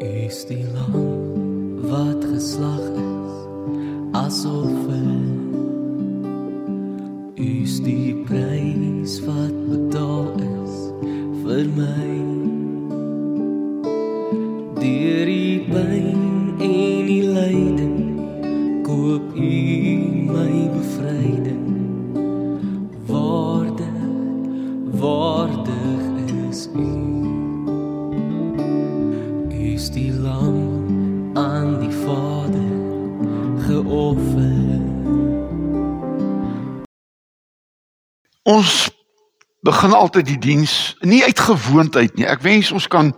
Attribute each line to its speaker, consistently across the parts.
Speaker 1: Is die lam wat geslag is as offer. U is die prys wat betaal is vir my.
Speaker 2: Altyd die diens nie uit gewoonte uit nie. Ek wens ons kan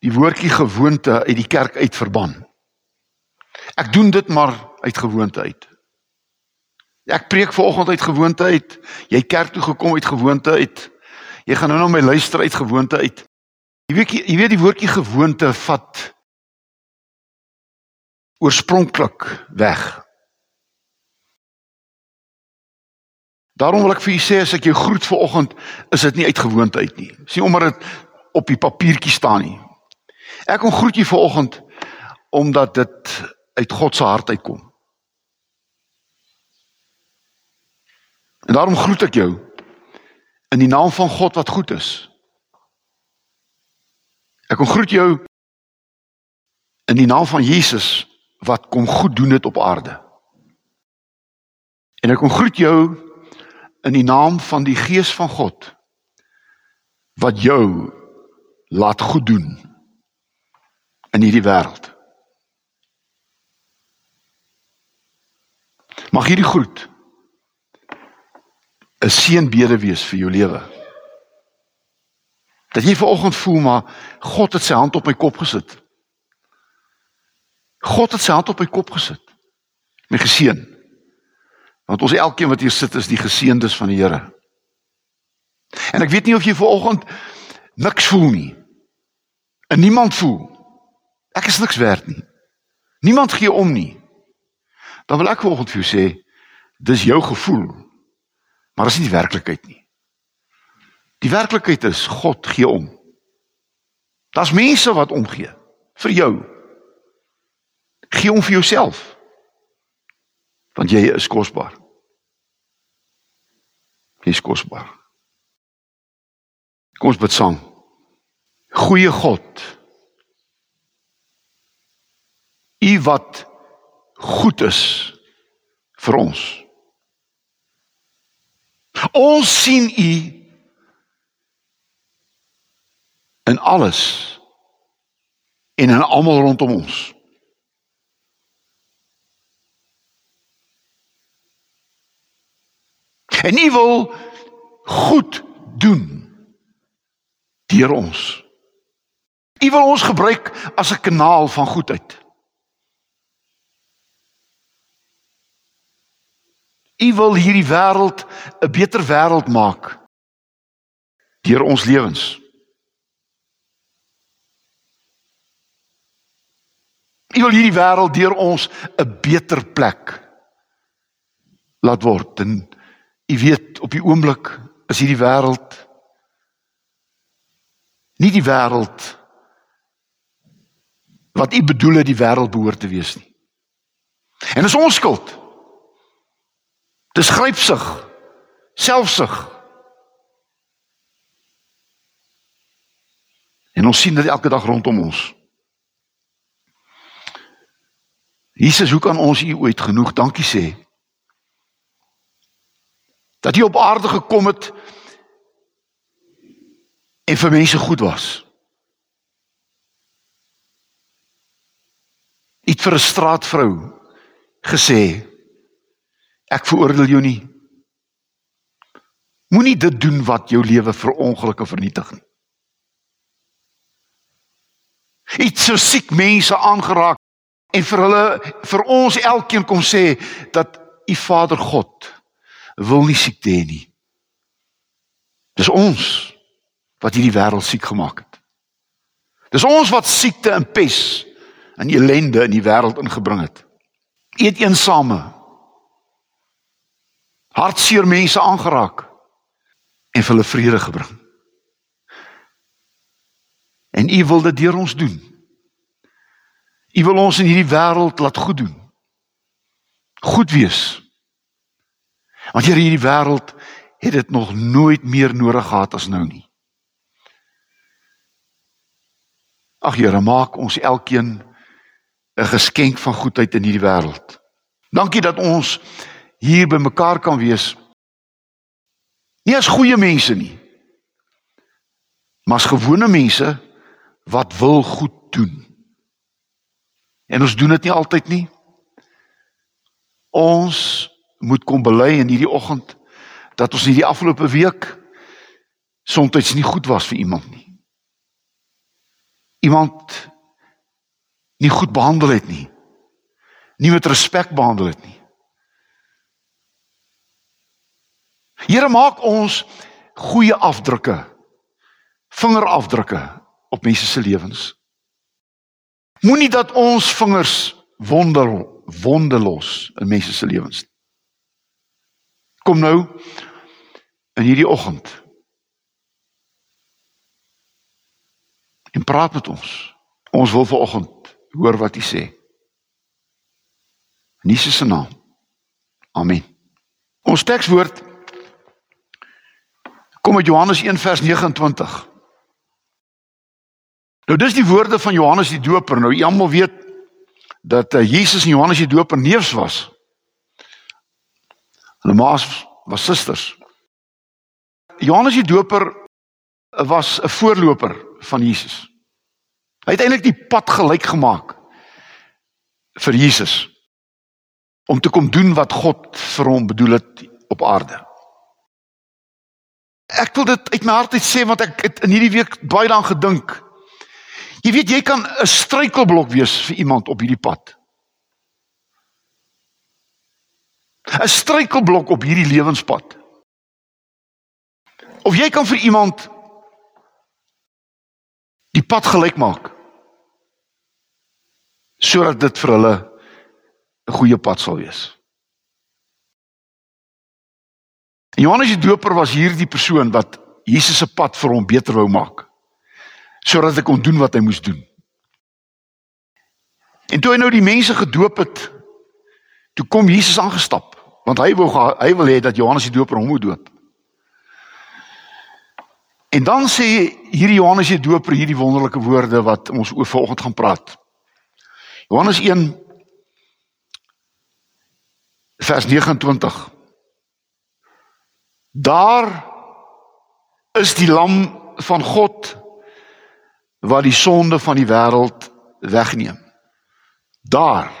Speaker 2: die woordjie gewoonte uit die kerk uit verban. Ek doen dit maar uit gewoonte uit. Ek preek vanoggend uit gewoonte uit. Jy kerk toe gekom uit gewoonte uit. Jy gaan nou na my luister uit gewoonte uit. Jy weet jy weet die woordjie gewoonte vat oorspronklik weg. Daarom wil ek vir u sê as ek jou groet vanoggend, is dit nie uit gewoonte uit nie. Sien omdat dit op die papiertjie staan nie. Ek kom groet jou vanoggend omdat dit uit God se hart uitkom. En daarom groet ek jou in die naam van God wat goed is. Ek kom groet jou in die naam van Jesus wat kom goed doen dit op aarde. En ek kom groet jou in die naam van die Gees van God wat jou laat goed doen in hierdie wêreld. Mag hierdie groet 'n seënbede wees vir jou lewe. Dat jy vanoggend voel maar God het sy hand op my kop gesit. God het sy hand op my kop gesit. My geseën. Want ons elkeen wat hier sit is die geseëndes van die Here. En ek weet nie of jy vanoggend niks voel nie. En niemand voel. Ek is niks werd nie. Niemand gee om nie. Dan wil ek vanoggend vir jou sê, dis jou gevoel. Maar dis nie die werklikheid nie. Die werklikheid is God gee om. Daar's mense wat omgee vir jou. Gee om vir jouself. Want jy is kosbaar. Jy is kosbaar. Kom ons bid saam. Goeie God. U wat goed is vir ons. Ons sien u in alles en in almal rondom ons. En u wil goed doen deur ons. U wil ons gebruik as 'n kanaal van goedheid. U wil hierdie wêreld 'n beter wêreld maak deur ons lewens. U wil hierdie wêreld deur ons 'n beter plek laat word en u weet op die oomblik is hierdie wêreld nie die wêreld wat u bedoel het die wêreld behoort te wees nie. En dis ons skuld. Dis grypsig, selfsug. En ons sien dit elke dag rondom ons. Jesus, hoe kan ons u ooit genoeg dankie sê? Dat u op aarde gekom het en vir mense goed was. Iets vir 'n straatvrou gesê ek veroordeel jou nie. Moenie dit doen wat jou lewe verongeluk of vernietig nie. Iets so siek mense aangeraak en vir hulle vir ons elkeen kom sê dat u Vader God wil nie siekte hê nie. Dis ons wat hierdie wêreld siek gemaak het. Dis ons wat siekte en pes en ellende in die wêreld ingebring het. Eet eensame. Hartseer mense aangeraak en hulle vrede gebring. En u wil dit deur ons doen. U wil ons in hierdie wêreld laat goed doen. Goed wees. Want Here, hierdie wêreld het dit nog nooit meer nodig gehad as nou nie. Ag Here, maak ons elkeen 'n geskenk van goedheid in hierdie wêreld. Dankie dat ons hier by mekaar kan wees. Nie as goeie mense nie, maar as gewone mense wat wil goed doen. En ons doen dit nie altyd nie. Ons moet kom bely in hierdie oggend dat ons hierdie afgelope week soms nie goed was vir iemand nie. Iemand nie goed behandel het nie. Nie met respek behandel het nie. Here maak ons goeie afdrukke. Vingerafdrukke op mense se lewens. Moenie dat ons vingers wonder wonde los in mense se lewens nie. Kom nou in hierdie oggend. En praat met ons. Ons wil ver oggend hoor wat U sê. In Jesus se naam. Amen. Ons tekswoord kom uit Johannes 1 vers 29. Nou dis die woorde van Johannes die Doper. Nou almal weet dat uh, Jesus en Johannes die Doper neefs was. Hulle ma's was susters. Johannes die Doper was 'n voorloper van Jesus. Hy het eintlik die pad gelyk gemaak vir Jesus om te kom doen wat God vir hom bedoel het op aarde. Ek wil dit uit my hart uit sê want ek het in hierdie week baie daaraan gedink. Jy weet jy kan 'n struikelblok wees vir iemand op hierdie pad. 'n Struikelblok op hierdie lewenspad. Of jy kan vir iemand die pad gelyk maak sodat dit vir hulle 'n goeie pad sal wees. Johannes die Doper was hierdie persoon wat Jesus se pad vir hom beter wou maak. Sodat hy kon doen wat hy moes doen. En toe hy nou die mense gedoop het, toe kom Jesus aangestap, want hy wou hy wil hê dat Johannes die Doper hom moet doop. En dan sê hierdie Johannes die Doper hierdie wonderlike woorde wat ons oor vanoggend gaan praat. Johannes 1 vers 29 Daar is die lam van God wat die sonde van die wêreld wegneem. Daar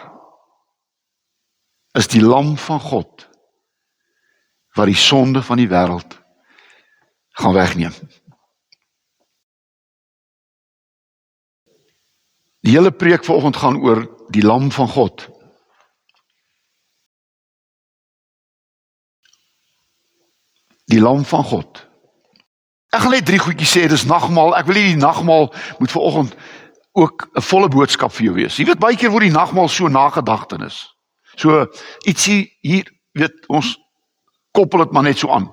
Speaker 2: is die lam van God wat die sonde van die wêreld gaan wegneem. Die hele preek vanoggend gaan oor die lam van God. Die lam van God. Ek gaan net drie goedjies sê, dis nagmaal. Ek wil hê die nagmaal moet vanoggend ook 'n volle boodskap vir jou wees. Jy weet baie keer word die nagmaal so nagedagtenis. So ietsie hier, weet ons koppel dit maar net so aan.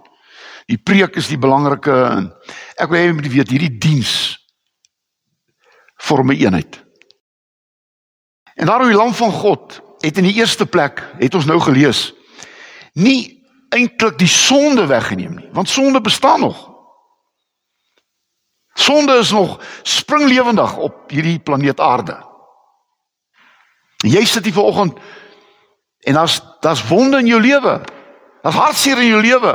Speaker 2: Die preek is die belangrike en ek wil hê jy moet weet hierdie diens vorm 'n eenheid. En daarom die lam van God het in die eerste plek het ons nou gelees nie eintlik die sonde weggeneem nie, want sonde bestaan nog. Sonde is nog springlewendig op hierdie planeet Aarde. Jy sit hier vanoggend en daar's daar's wonde in jou lewe. Daar's hartseer in jou lewe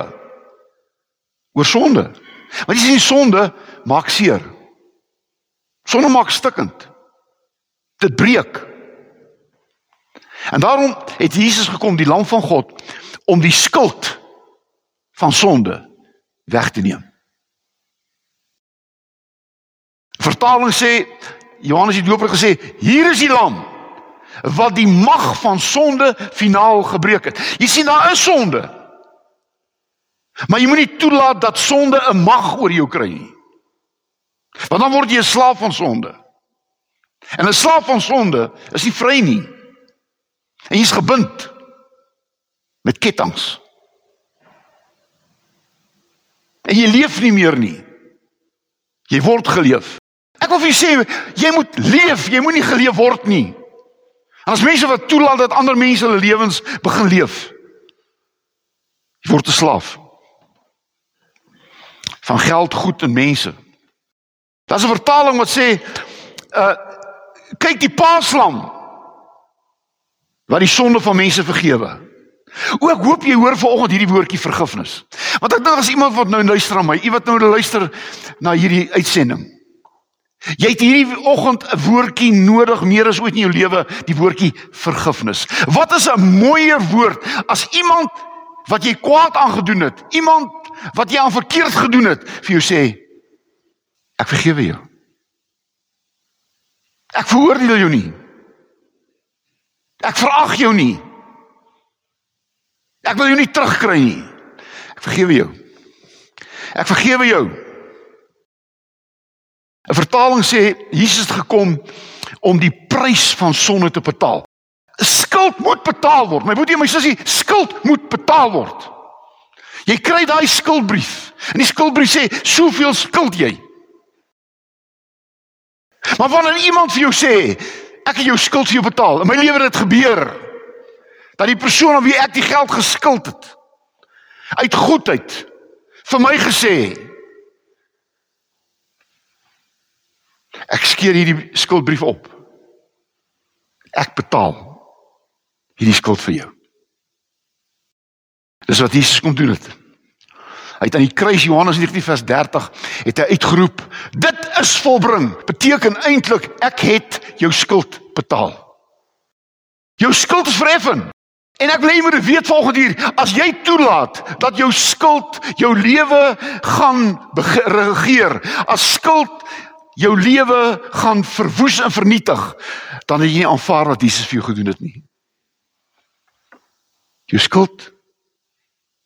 Speaker 2: oor sonde. Want jy sien sonde maak seer. Sonde maak stikkend. Dit breek. En daarom het Jesus gekom, die lam van God, om die skuld van sonde weg te neem. Vertaling sê Johannes die Doper gesê, hier is die lam wat die mag van sonde finaal gebreek het. Jy sien daar is sonde. Maar jy moenie toelaat dat sonde 'n mag oor jou kry nie. Want dan word jy 'n slaaf van sonde. En 'n slaaf van sonde is nie vry nie. En jy's gebind met kettinge. En jy leef nie meer nie. Jy word geleef. Ek wil vir jou sê, jy moet leef, jy moenie geleef word nie. As mense wat toelaat dat ander mense hulle lewens begin leef, jy word 'n slaaf van geld, goed en mense. Daar's 'n vertaling wat sê uh kyk die paaslam wat die sonde van mense vergewe. Ook hoop jy hoor vanoggend hierdie woordjie vergifnis. Want ek dink as iemand wat nou luister aan my, iemand nou luister na hierdie uitsending. Jy het hierdie oggend 'n woordjie nodig meer as ooit in jou lewe, die woordjie vergifnis. Wat is 'n mooier woord as iemand wat jy kwaad aangedoen het, iemand wat jy aan verkeerd gedoen het, vir jou sê ek vergewe jou. Ek veroordeel jou nie. Ek verag jou nie. Ek wil jou nie terugkry nie. Ek vergewe jou. Ek vergewe jou. 'n Vertaling sê Jesus het gekom om die prys van sonde te betaal. Skuld moet betaal word. My broer en my sussie, skuld moet betaal word. Jy kry daai skuldbrief. En die skuldbrief sê, "Soveel skuld jy." Maar wanneer iemand vir jou sê, "Ek het jou skuld vir jou betaal," in my lewe het dit gebeur dat die persoon aan wie ek die geld geskuld het, uit goedheid vir my gesê, "Ek skeer hierdie skuldbrief op. Ek betaal hierdie skuld vir jou." Dis wat Jesus kom doen het. Hy het aan die kruis Johannes 19 vers 30 het hy uitgeroep, dit is volbring. Beteken eintlik ek het jou skuld betaal. Jou skuld is verheffen. En ek wil hê jy moet weet volgende hier, as jy toelaat dat jou skuld jou lewe gaan regeer, as skuld jou lewe gaan verwoes en vernietig, dan het jy nie aanvaar wat Jesus vir jou gedoen het nie. Jou skuld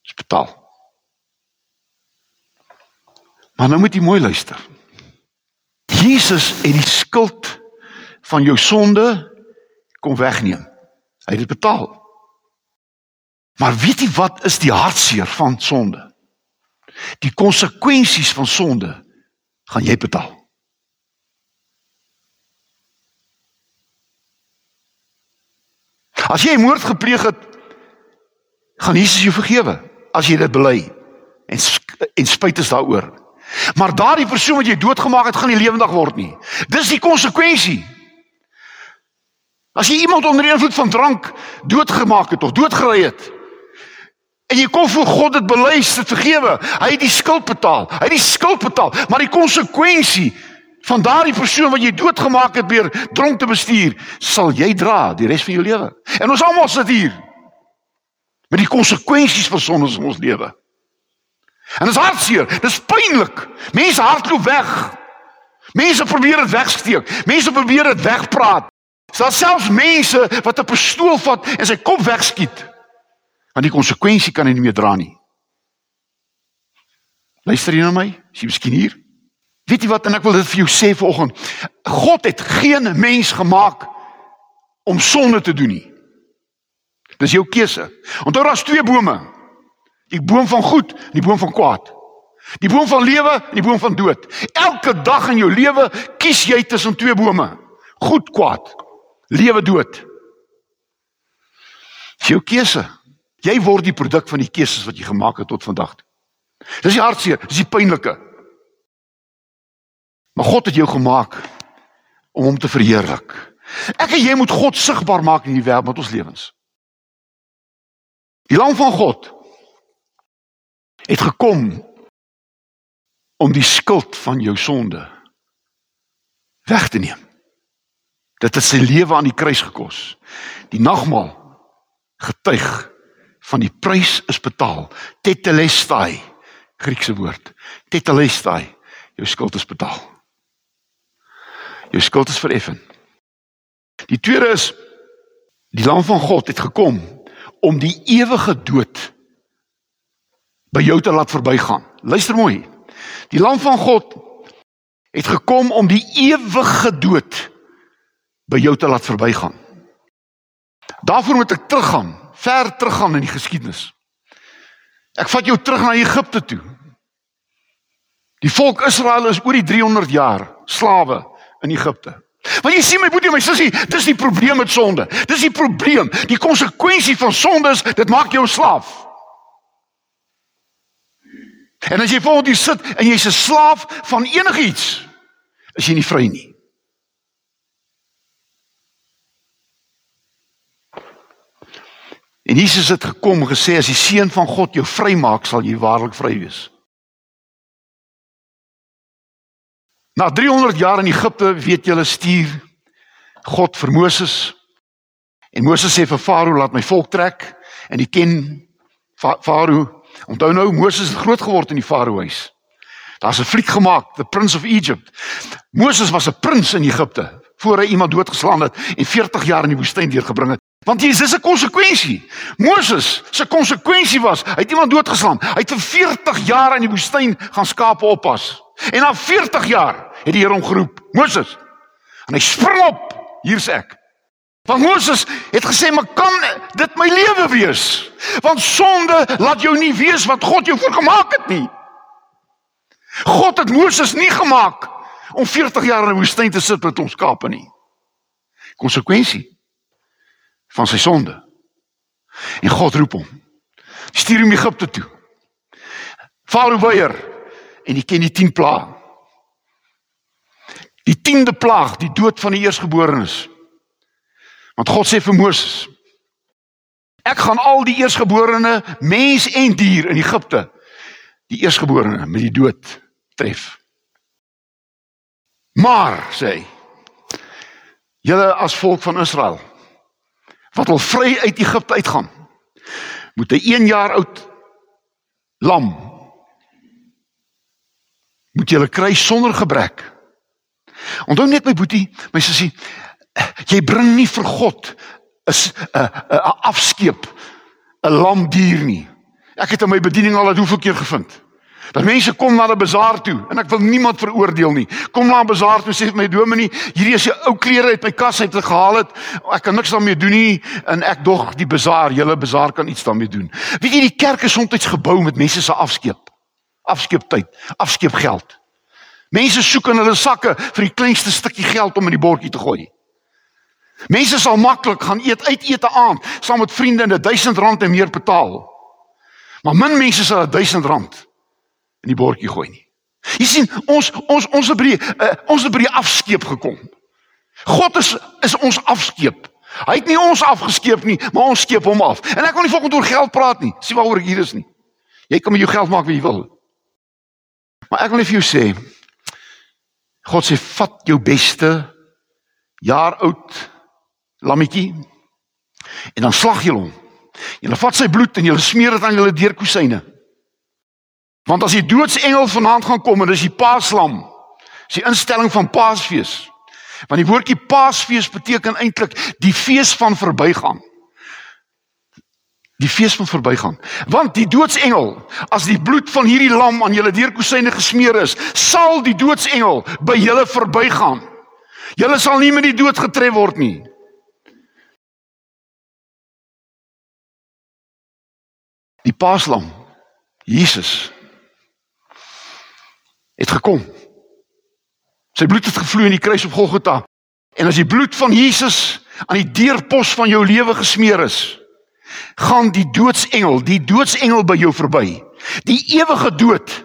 Speaker 2: is betaal. Maar nou moet jy mooi luister. Jesus het die skuld van jou sonde kom wegneem. Hy het dit betaal. Maar weet jy wat is die hartseer van sonde? Die konsekwensies van sonde gaan jy betaal. As jy moord gepleeg het, gaan Jesus jou vergewe as jy dit bely en en spyt is daaroor. Maar daardie persoon wat jy doodgemaak het, gaan nie lewendig word nie. Dis die konsekwensie. As jy iemand onder invloed van drank doodgemaak het of doodgery het en jy kom voor God dit bely, dit vergewe, hy het die skuld betaal. Hy het die skuld betaal, maar die konsekwensie van daardie persoon wat jy doodgemaak het deur dronk te bestuur, sal jy dra die res van jou lewe. En ons almal sit hier met die konsekwensies van sonde in ons lewe. En dit is hartseer, dit is pynlik. Mense hardloop weg. Mense probeer dit wegsteek. Mense probeer dit wegpraat. Daar selfs mense wat 'n pistool vat en sy kop wegskiet. Want die konsekwensie kan hy nie meer dra nie. Luister jy na my? Is jy miskien hier? Weet jy wat en ek wil dit vir jou sê vanoggend. God het geen mens gemaak om sonde te doen nie. Dis jou keuse. Onthou daar's twee bome. Die boom van goed en die boom van kwaad. Die boom van lewe en die boom van dood. Elke dag in jou lewe kies jy tussen twee bome. Goed, kwaad. Lewe, dood. Dis jou keuse. Jy word die produk van die keuses wat jy gemaak het tot vandag. Dis die hartseer, dis die pynlike. Maar God het jou gemaak om hom te verheerlik. Ek en jy moet God sigbaar maak in die wêreld met ons lewens. Die lam van God het gekom om die skuld van jou sonde weg te neem. Dit het sy lewe aan die kruis gekos. Die nagmaal getuig van die prys is betaal. Tetelestai, Griekse woord. Tetelestai, jou skuld is betaal. Jou skuld is vereffen. Die tweede is die lam van God het gekom om die ewige dood by jou te laat verbygaan. Luister mooi. Die lam van God het gekom om die ewige dood by jou te laat verbygaan. Daarvoor moet ek teruggaan, ver teruggaan in die geskiedenis. Ek vat jou terug na Egipte toe. Die volk Israel is oor die 300 jaar slawe in Egipte. Want jy sien my boetie, my sussie, dis die probleem met sonde. Dis die probleem. Die konsekwensie van sonde is dit maak jou slaaf. En as jy voor hier sit en jy's 'n slaaf van enigiets, is jy nie vry nie. En Jesus het gekom gesê as die seun van God jou vrymaak, sal jy waarlik vry wees. Na 300 jaar in Egipte, weet julle, stuur God vir Moses. En Moses sê vir Farao, laat my volk trek en hy ken Farao. Onthou nou, Moses het groot geword in die Farao huis. Daar's 'n fliek gemaak, The Prince of Egypt. Moses was 'n prins in Egipte voor hy iemand doodgeslaan het en 40 jaar in die woestyn deurgebring het. Want hier is 'n konsekwensie. Moses se konsekwensie was, hy het iemand doodgeslaan. Hy het vir 40 jaar in die woestyn gaan skape oppas. En na 40 jaar het die Here hom geroep, Moses. En hy spring op, hier's ek. Want Moses het gesê, "Maar kan dit my lewe wees? Want sonde laat jou nie wees wat God jou voorgemaak het nie." God het Moses nie gemaak om 40 jaar in die woestyn te sit met ons skape nie. Konsekwensie van sy sonde. En God roep hom. Stuur hom Egipte toe. Farao weier en hy ken die 10 plaag. Die 10de plaag, die dood van die eersgeborenes. Want God sê vir Moses: Ek gaan al die eersgeborene mens en dier in Egipte die eersgeborene met die dood tref. Maar sê hy: Julle as volk van Israel wat wil vry uit Egipte uitgaan moet 'n 1 jaar oud lam moet jy kry sonder gebrek onthou net my boetie my sussie jy bring nie vir God is 'n 'n afskeep 'n lam dier nie ek het in my bediening al hoeveel keer gevind Dat mense kom na 'n bazaar toe en ek wil niemand veroordeel nie. Kom na 'n bazaar toe sê vir my dominee, hierdie is 'n ou klere uit my kas uit gehaal het. Ek kan niks daarmee doen nie en ek dog die bazaar, julle bazaar kan iets daarmee doen. Weet jy die kerk is soms gebou met mense se afskeep. Afskeeptyd, afskeepgeld. Mense soek in hulle sakke vir die kleinste stukkie geld om in die bordjie te gooi. Mense sal maklik gaan eet uit ete aand saam met vriende en 1000 rand en meer betaal. Maar min mense sal 1000 rand in die bordjie gooi nie. Jy sien, ons ons ons het by die uh, ons het by die afskeep gekom. God is is ons afskeep. Hy het nie ons afgeskeep nie, maar ons skeep hom af. En ek wil nie volgens oor geld praat nie. Sien waaroor ek hier is nie. Jy kan met jou geld maak wat jy wil. Maar ek wil vir jou sê God sê vat jou beste jaar oud lammetjie en dan slag jy hom. Jy vat sy bloed en jy smeer dit aan julle deurkusyne. Want as die doodsengel vanaand gaan kom en dis die Paaslam, is die instelling van Paasfees. Want die woordjie Paasfees beteken eintlik die fees van verbygaan. Die fees van verbygaan. Want die doodsengel, as die bloed van hierdie lam aan julle deurkusyne gesmeer is, sal die doodsengel by julle verbygaan. Julle sal nie met die dood getref word nie. Die Paaslam, Jesus het gekom. Sy bloed het gevloei in die kruis op Golgotha. En as die bloed van Jesus aan die deurpos van jou lewe gesmeer is, gaan die doodsengel, die doodsengel by jou verby. Die ewige dood.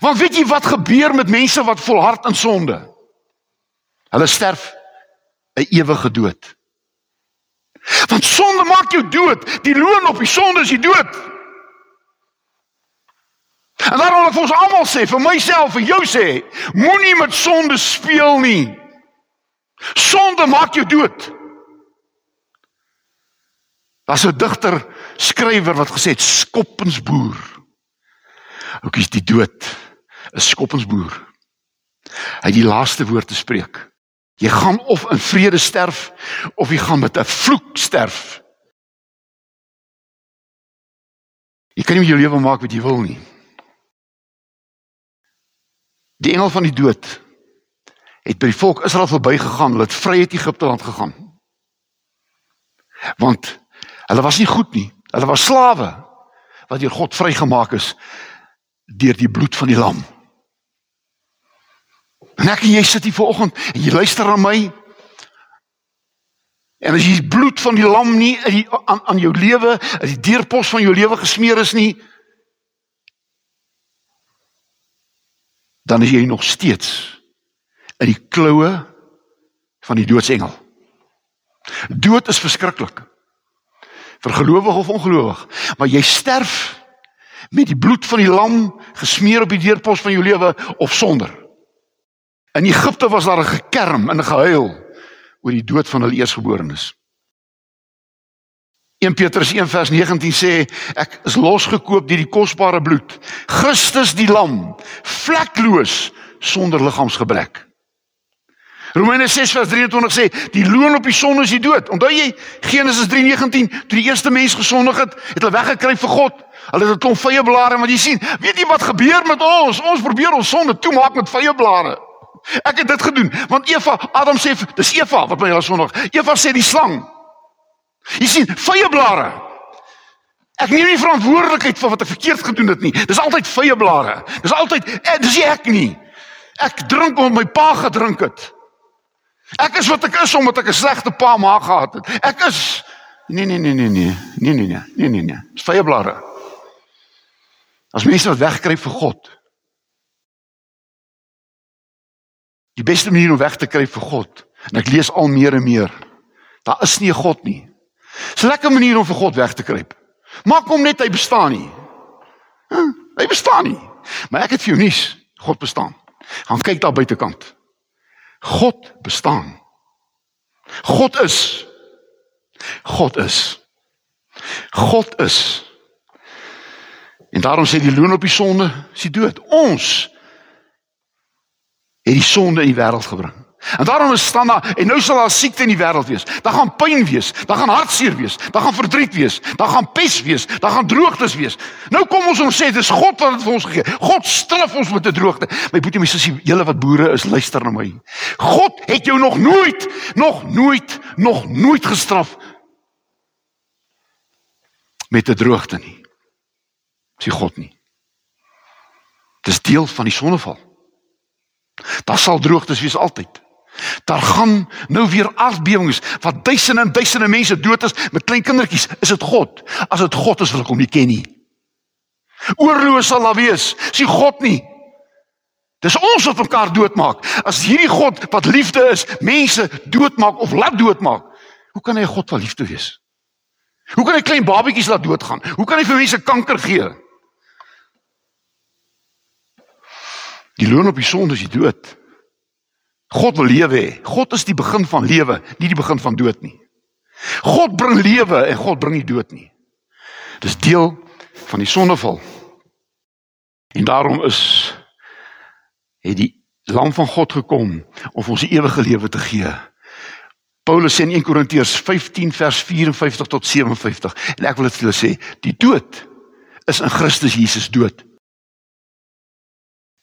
Speaker 2: Want weet jy wat gebeur met mense wat volhard in sonde? Hulle sterf 'n ewige dood. Want sonde maak jou dood. Die loon op die sonde is die dood. En daarom wil ek vir ons almal sê, vir myself, vir jou sê, moenie met sonde speel nie. Sonde maak jou dood. Daar's 'n digter, skrywer wat gesê het skoppensboer. Ook is die dood 'n skoppensboer. Hy het die laaste woord te spreek. Jy gaan of in vrede sterf of jy gaan met 'n vloek sterf. Jy kan nie jou lewe maak wat jy wil nie. Die engel van die dood het by die volk Israel verbygegaan, hulle het vry uit Egipte land gegaan. Want hulle was nie goed nie. Hulle was slawe wat deur God vrygemaak is deur die bloed van die lam. En ek en jy sit hier vanoggend en jy luister na my. En as jy bloed van die lam nie die, aan aan jou lewe, as die deurpos van jou lewe gesmeer is nie, dan is jy nog steeds in die kloue van die doodsengel. Dood is verskriklik. Vir gelowig of ongelowig, maar jy sterf met die bloed van die lam gesmeer op die deurpos van jou lewe of sonder. In Egipte was daar 'n gekerm en 'n gehuil oor die dood van hulle eersgeborenes. 1 Petrus 1 vers 19 sê ek is losgekoop deur die kosbare bloed Christus die lam vlekloos sonder liggaamsgebrek. Romeine 6 vers 23 sê die loon op die sonde is die dood. Onthou jy Genesis 3:19 toe die eerste mens gesondig het, het hulle weggekry vir God. Hulle het 'n klomp vye blare wat jy sien. Weet jy wat gebeur met ons? Ons probeer ons sonde toemaak met vye blare. Ek het dit gedoen want Eva, Adam sê dis Eva wat my al sondig. Eva sê die slang. Jy sien, vye blare. Ek neem nie verantwoordelikheid vir wat ek verkeerd gedoen het nie. Dis altyd vye blare. Dis altyd eh, dis ek nie. Ek drink omdat my pa gedrink het. Ek is wat ek is omdat ek 'n slegte pa ma gehad het. Ek is nee nee nee nee nee. Nee nee nee. Nee nee nee. Dis vye blare. As mense wat wegkruip vir God. Die beste manier om weg te kruip vir God. En ek lees al meer en meer. Daar is nie 'n God nie. Dis 'n lekker manier om vir God weg te kruip. Maak hom net hy bestaan nie. Huh? Hy bestaan nie. Maar ek het vir jou nuus. God bestaan. Gaan kyk daar buitekant. God bestaan. God is. God is. God is. En daarom sê die loon op die sonde, is die dood. Ons het die sonde in die wêreld gebring. En daarom is staan daar en nou sal daar siekte in die wêreld wees. Daar gaan pyn wees, daar gaan hartseer wees, daar gaan verdriet wees, daar gaan pes wees, daar gaan droogtes wees. Nou kom ons ons sê dis God wat dit vir ons gegee. God straf ons met 'n droogte. My boetie my sussie, julle wat boere is, luister na my. God het jou nog nooit, nog nooit, nog nooit gestraf met 'n droogte nie. Sê God nie. Dis deel van die sonneval. Daar sal droogtes wees altyd. Daar gaan nou weer aardbewings wat duisende en duisende mense dood is met klein kindertjies. Is dit God? As dit God is, wil ek hom nie ken nie. Oorlog sal daar wees. Sien God nie. Dis ons wat mekaar doodmaak. As hierdie God wat liefde is, mense doodmaak of laat doodmaak, hoe kan hy 'n God van liefde wees? Hoe kan hy klein babetjies laat doodgaan? Hoe kan hy vir mense kanker gee? Die loon op die sonde is die dood. God wil lewe hê. God is die begin van lewe, nie die begin van dood nie. God bring lewe en God bring nie dood nie. Dis deel van die sondeval. En daarom is het die lam van God gekom om ons ewige lewe te gee. Paulus sê in 1 Korintiërs 15 vers 54 tot 57 en ek wil dit vir julle sê, die dood is in Christus Jesus dood.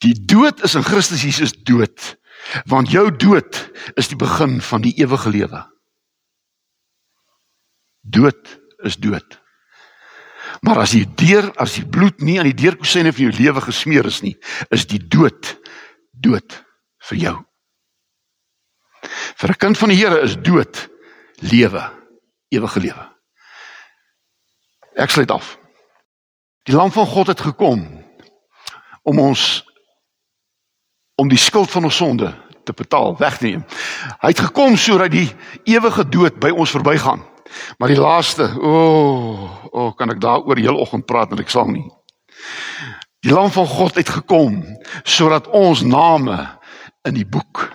Speaker 2: Die dood is in Christus Jesus dood. Want jou dood is die begin van die ewige lewe. Dood is dood. Maar as die deur as die bloed nie aan die deurkosyne van jou lewe gesmeer is nie, is die dood dood vir jou. Vir 'n kind van die Here is dood lewe, ewige lewe. Ek sluit af. Die lam van God het gekom om ons om die skuld van ons sonde te betaal, wegneem. Hy het gekom sodat die ewige dood by ons verbygaan. Maar die laaste, o, oh, o, oh, kan ek daaroor heel oggend praat en ek sal nie. Die lam van God het gekom sodat ons name in die boek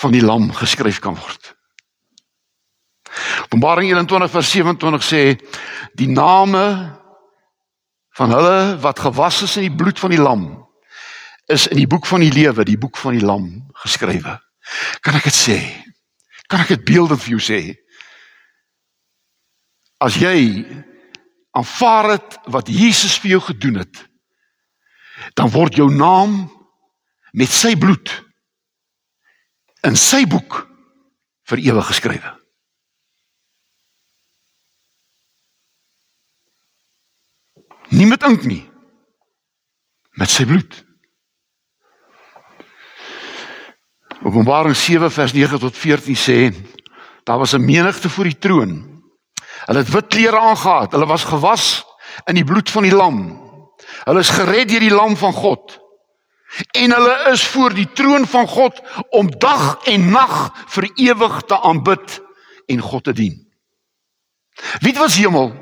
Speaker 2: van die lam geskryf kan word. Openbaring 21 vers 27 sê die name van hulle wat gewas is in die bloed van die lam is in die boek van die lewe, die boek van die lam geskrywe. Kan ek dit sê? Kan ek dit beeldend vir jou sê? As jy aanvaar het wat Jesus vir jou gedoen het, dan word jou naam met sy bloed in sy boek vir ewig geskrywe. Nie met ink nie. Met sy bloed. Openbaring 7 vers 9 tot 14 sê daar was 'n menigte voor die troon. Hulle het wit klere aangetree. Hulle was gewas in die bloed van die lam. Hulle is gered deur die lam van God. En hulle is voor die troon van God om dag en nag vir ewig te aanbid en God te dien. Wie was hemel?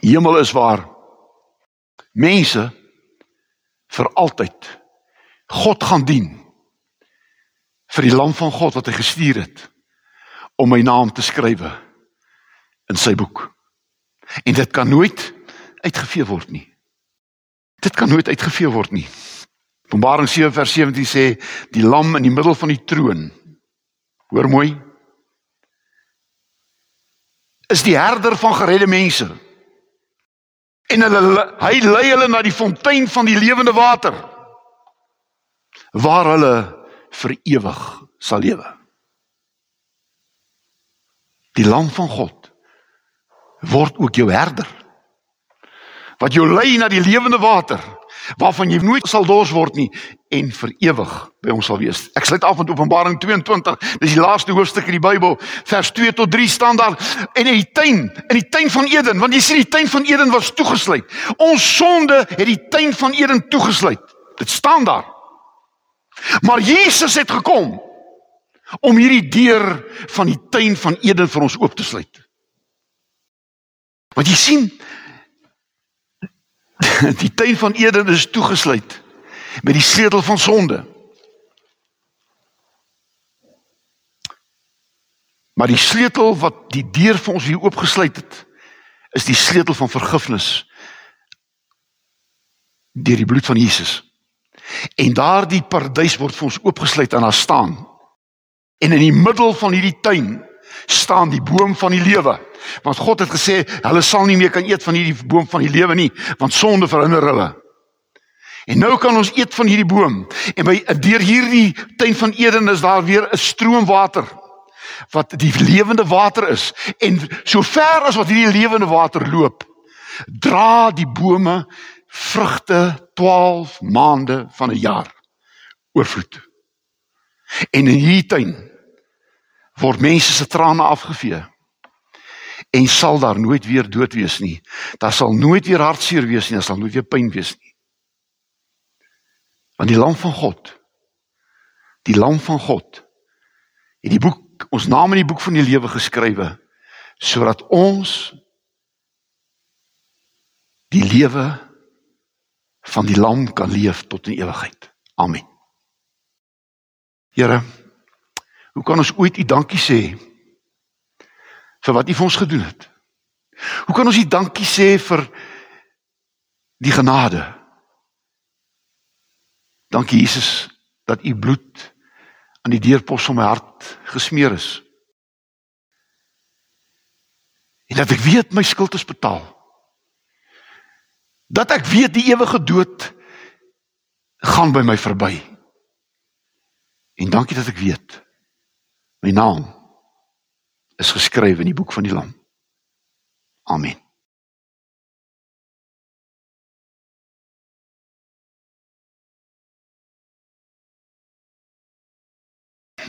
Speaker 2: Hemel is waar mense vir altyd God gaan dien vir die lam van God wat hy gestuur het om my naam te skrywe in sy boek. En dit kan nooit uitgevee word nie. Dit kan nooit uitgevee word nie. Openbaring 7 vers 17 sê die lam in die middel van die troon. Hoor mooi. Is die herder van geredde mense. En hulle hy lei hulle na die fontein van die lewende water waar hulle vir ewig sal lewe. Die lam van God word ook jou herder. Wat jou lei na die lewende water waarvan jy nooit sal dors word nie en vir ewig by ons sal wees. Ek sluit af met Openbaring 22. Dis die laaste hoofstuk in die Bybel. Vers 2 tot 3 staan daar en in die tuin, in die tuin van Eden, want jy sien die tuin van Eden was toegesluit. Ons sonde het die tuin van Eden toegesluit. Dit staan daar. Maar Jesus het gekom om hierdie deur van die tuin van Eden vir ons oop te sluit. Want jy sien die tuin van Eden is toegesluit met die sleutel van sonde. Maar die sleutel wat die deur vir ons hier oopgesluit het, is die sleutel van vergifnis deur die bloed van Jesus. En daardie paradys word vir ons oopgesluit en daar staan. En in die middel van hierdie tuin staan die boom van die lewe. Want God het gesê hulle sal nie meer kan eet van hierdie boom van die lewe nie, want sonde verhinder hulle. En nou kan ons eet van hierdie boom. En by deur hierdie tuin van Eden is daar weer 'n stroom water wat die lewende water is. En so ver as wat hierdie lewende water loop, dra die bome vrugte 12 maande van 'n jaar oorvloed. En in hierdie tuin word mense se trane afgevee. En sal daar nooit weer dood wees nie. Daar sal nooit weer hartseer wees nie, daar sal nooit weer pyn wees nie. Want die lam van God, die lam van God het die boek ons naam in die boek van die lewe geskrywe sodat ons die lewe van die lam kan leef tot in ewigheid. Amen. Here, hoe kan ons ooit U dankie sê vir wat U vir ons gedoen het? Hoe kan ons U dankie sê vir die genade? Dankie Jesus dat U bloed aan die deurpos van my hart gesmeer is. En dat ek weet my skuld is betaal dat ek weet die ewige dood gaan by my verby. En dankie dat ek weet my naam is geskryf in die boek van die lam. Amen.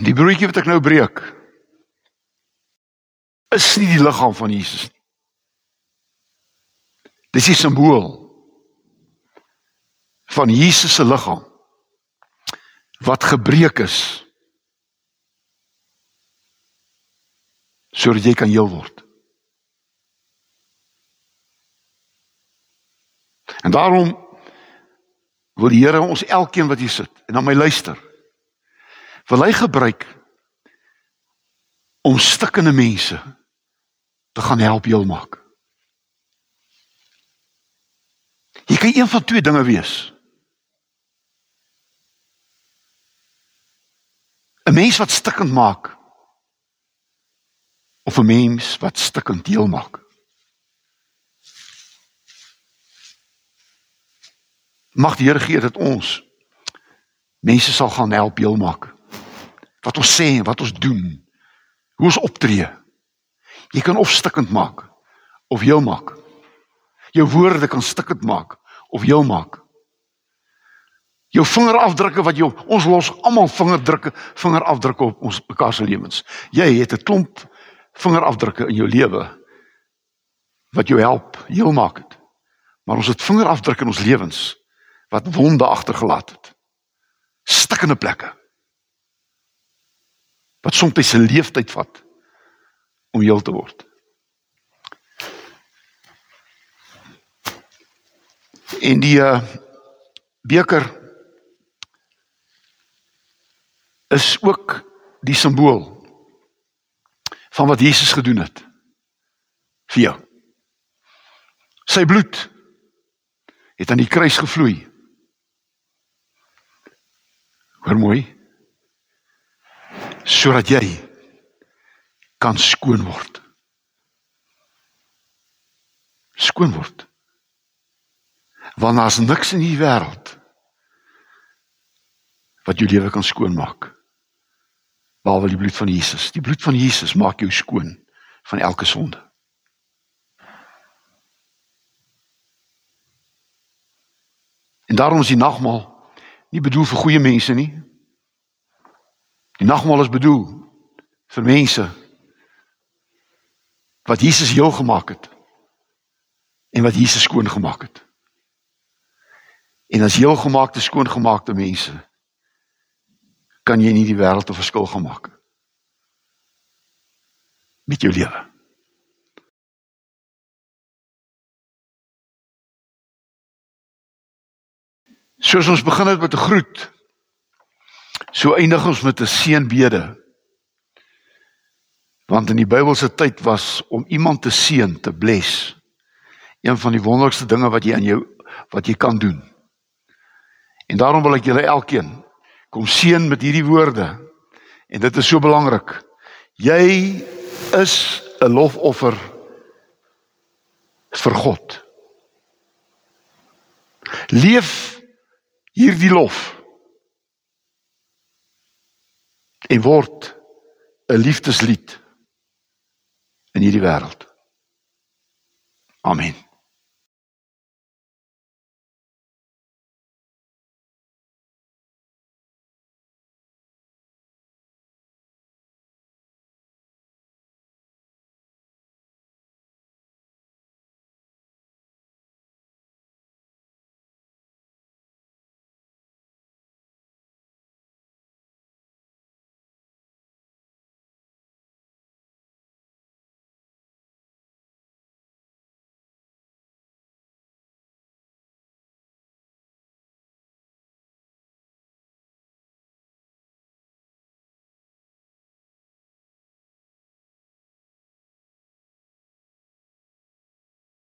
Speaker 2: Die broodjie wat ek nou breek is nie die liggaam van Jesus nie. Dis 'n simbool van Jesus se liggaam wat gebreek is sodat jy kan heel word. En daarom wil die Here ons elkeen wat hier sit en na my luister wil hy gebruik om stikkende mense te gaan help heel maak. Jy kan een van twee dinge wees. 'n mens wat stikkend maak of 'n mens wat stikkend heel maak. Mag die Here gee dat ons mense sal gaan help heel maak. Wat ons sê en wat ons doen. Hoe ons optree. Jy kan of stikkend maak of heel maak. Jou woorde kan stikkend maak of heel maak. Jou vingerafdrukke wat jou ons los almal vingerdrukke, vingerafdrukke op ons mekaar se lewens. Jy het 'n klomp vingerafdrukke in jou lewe wat jou help heel maak het. Maar ons het vingerafdrukke in ons lewens wat wonde agtergelaat het. Stikkende plekke. Wat soms 'n leeftyd vat om heel te word. In die uh, beker is ook die simbool van wat Jesus gedoen het vir jou. Sy bloed het aan die kruis gevloei. Hoor mooi. Sodat jy kan skoon word. Skoon word. Want daar's niks in hierdie wêreld wat jou lewe kan skoonmaak behalwe die bloed van Jesus. Die bloed van Jesus maak jou skoon van elke sonde. En daarom is die nagmaal nie bedoel vir goeie mense nie. Die nagmaal is bedoel vir mense wat Jesus heel gemaak het en wat Jesus skoon gemaak het. En as heel gemaakte skoon gemaakte mense kan jy nie die wêreld 'n verskil gemaak met jou lewe. Soos ons begin het met 'n groet, so eindig ons met 'n seënbede. Want in die Bybelse tyd was om iemand te seën, te bless, een van die wonderlikste dinge wat jy aan jou wat jy kan doen. En daarom wil ek julle elkeen kom seën met hierdie woorde. En dit is so belangrik. Jy is 'n lofoffer vir God. Leef hierdie lof. En word 'n liefdeslied in hierdie wêreld. Amen.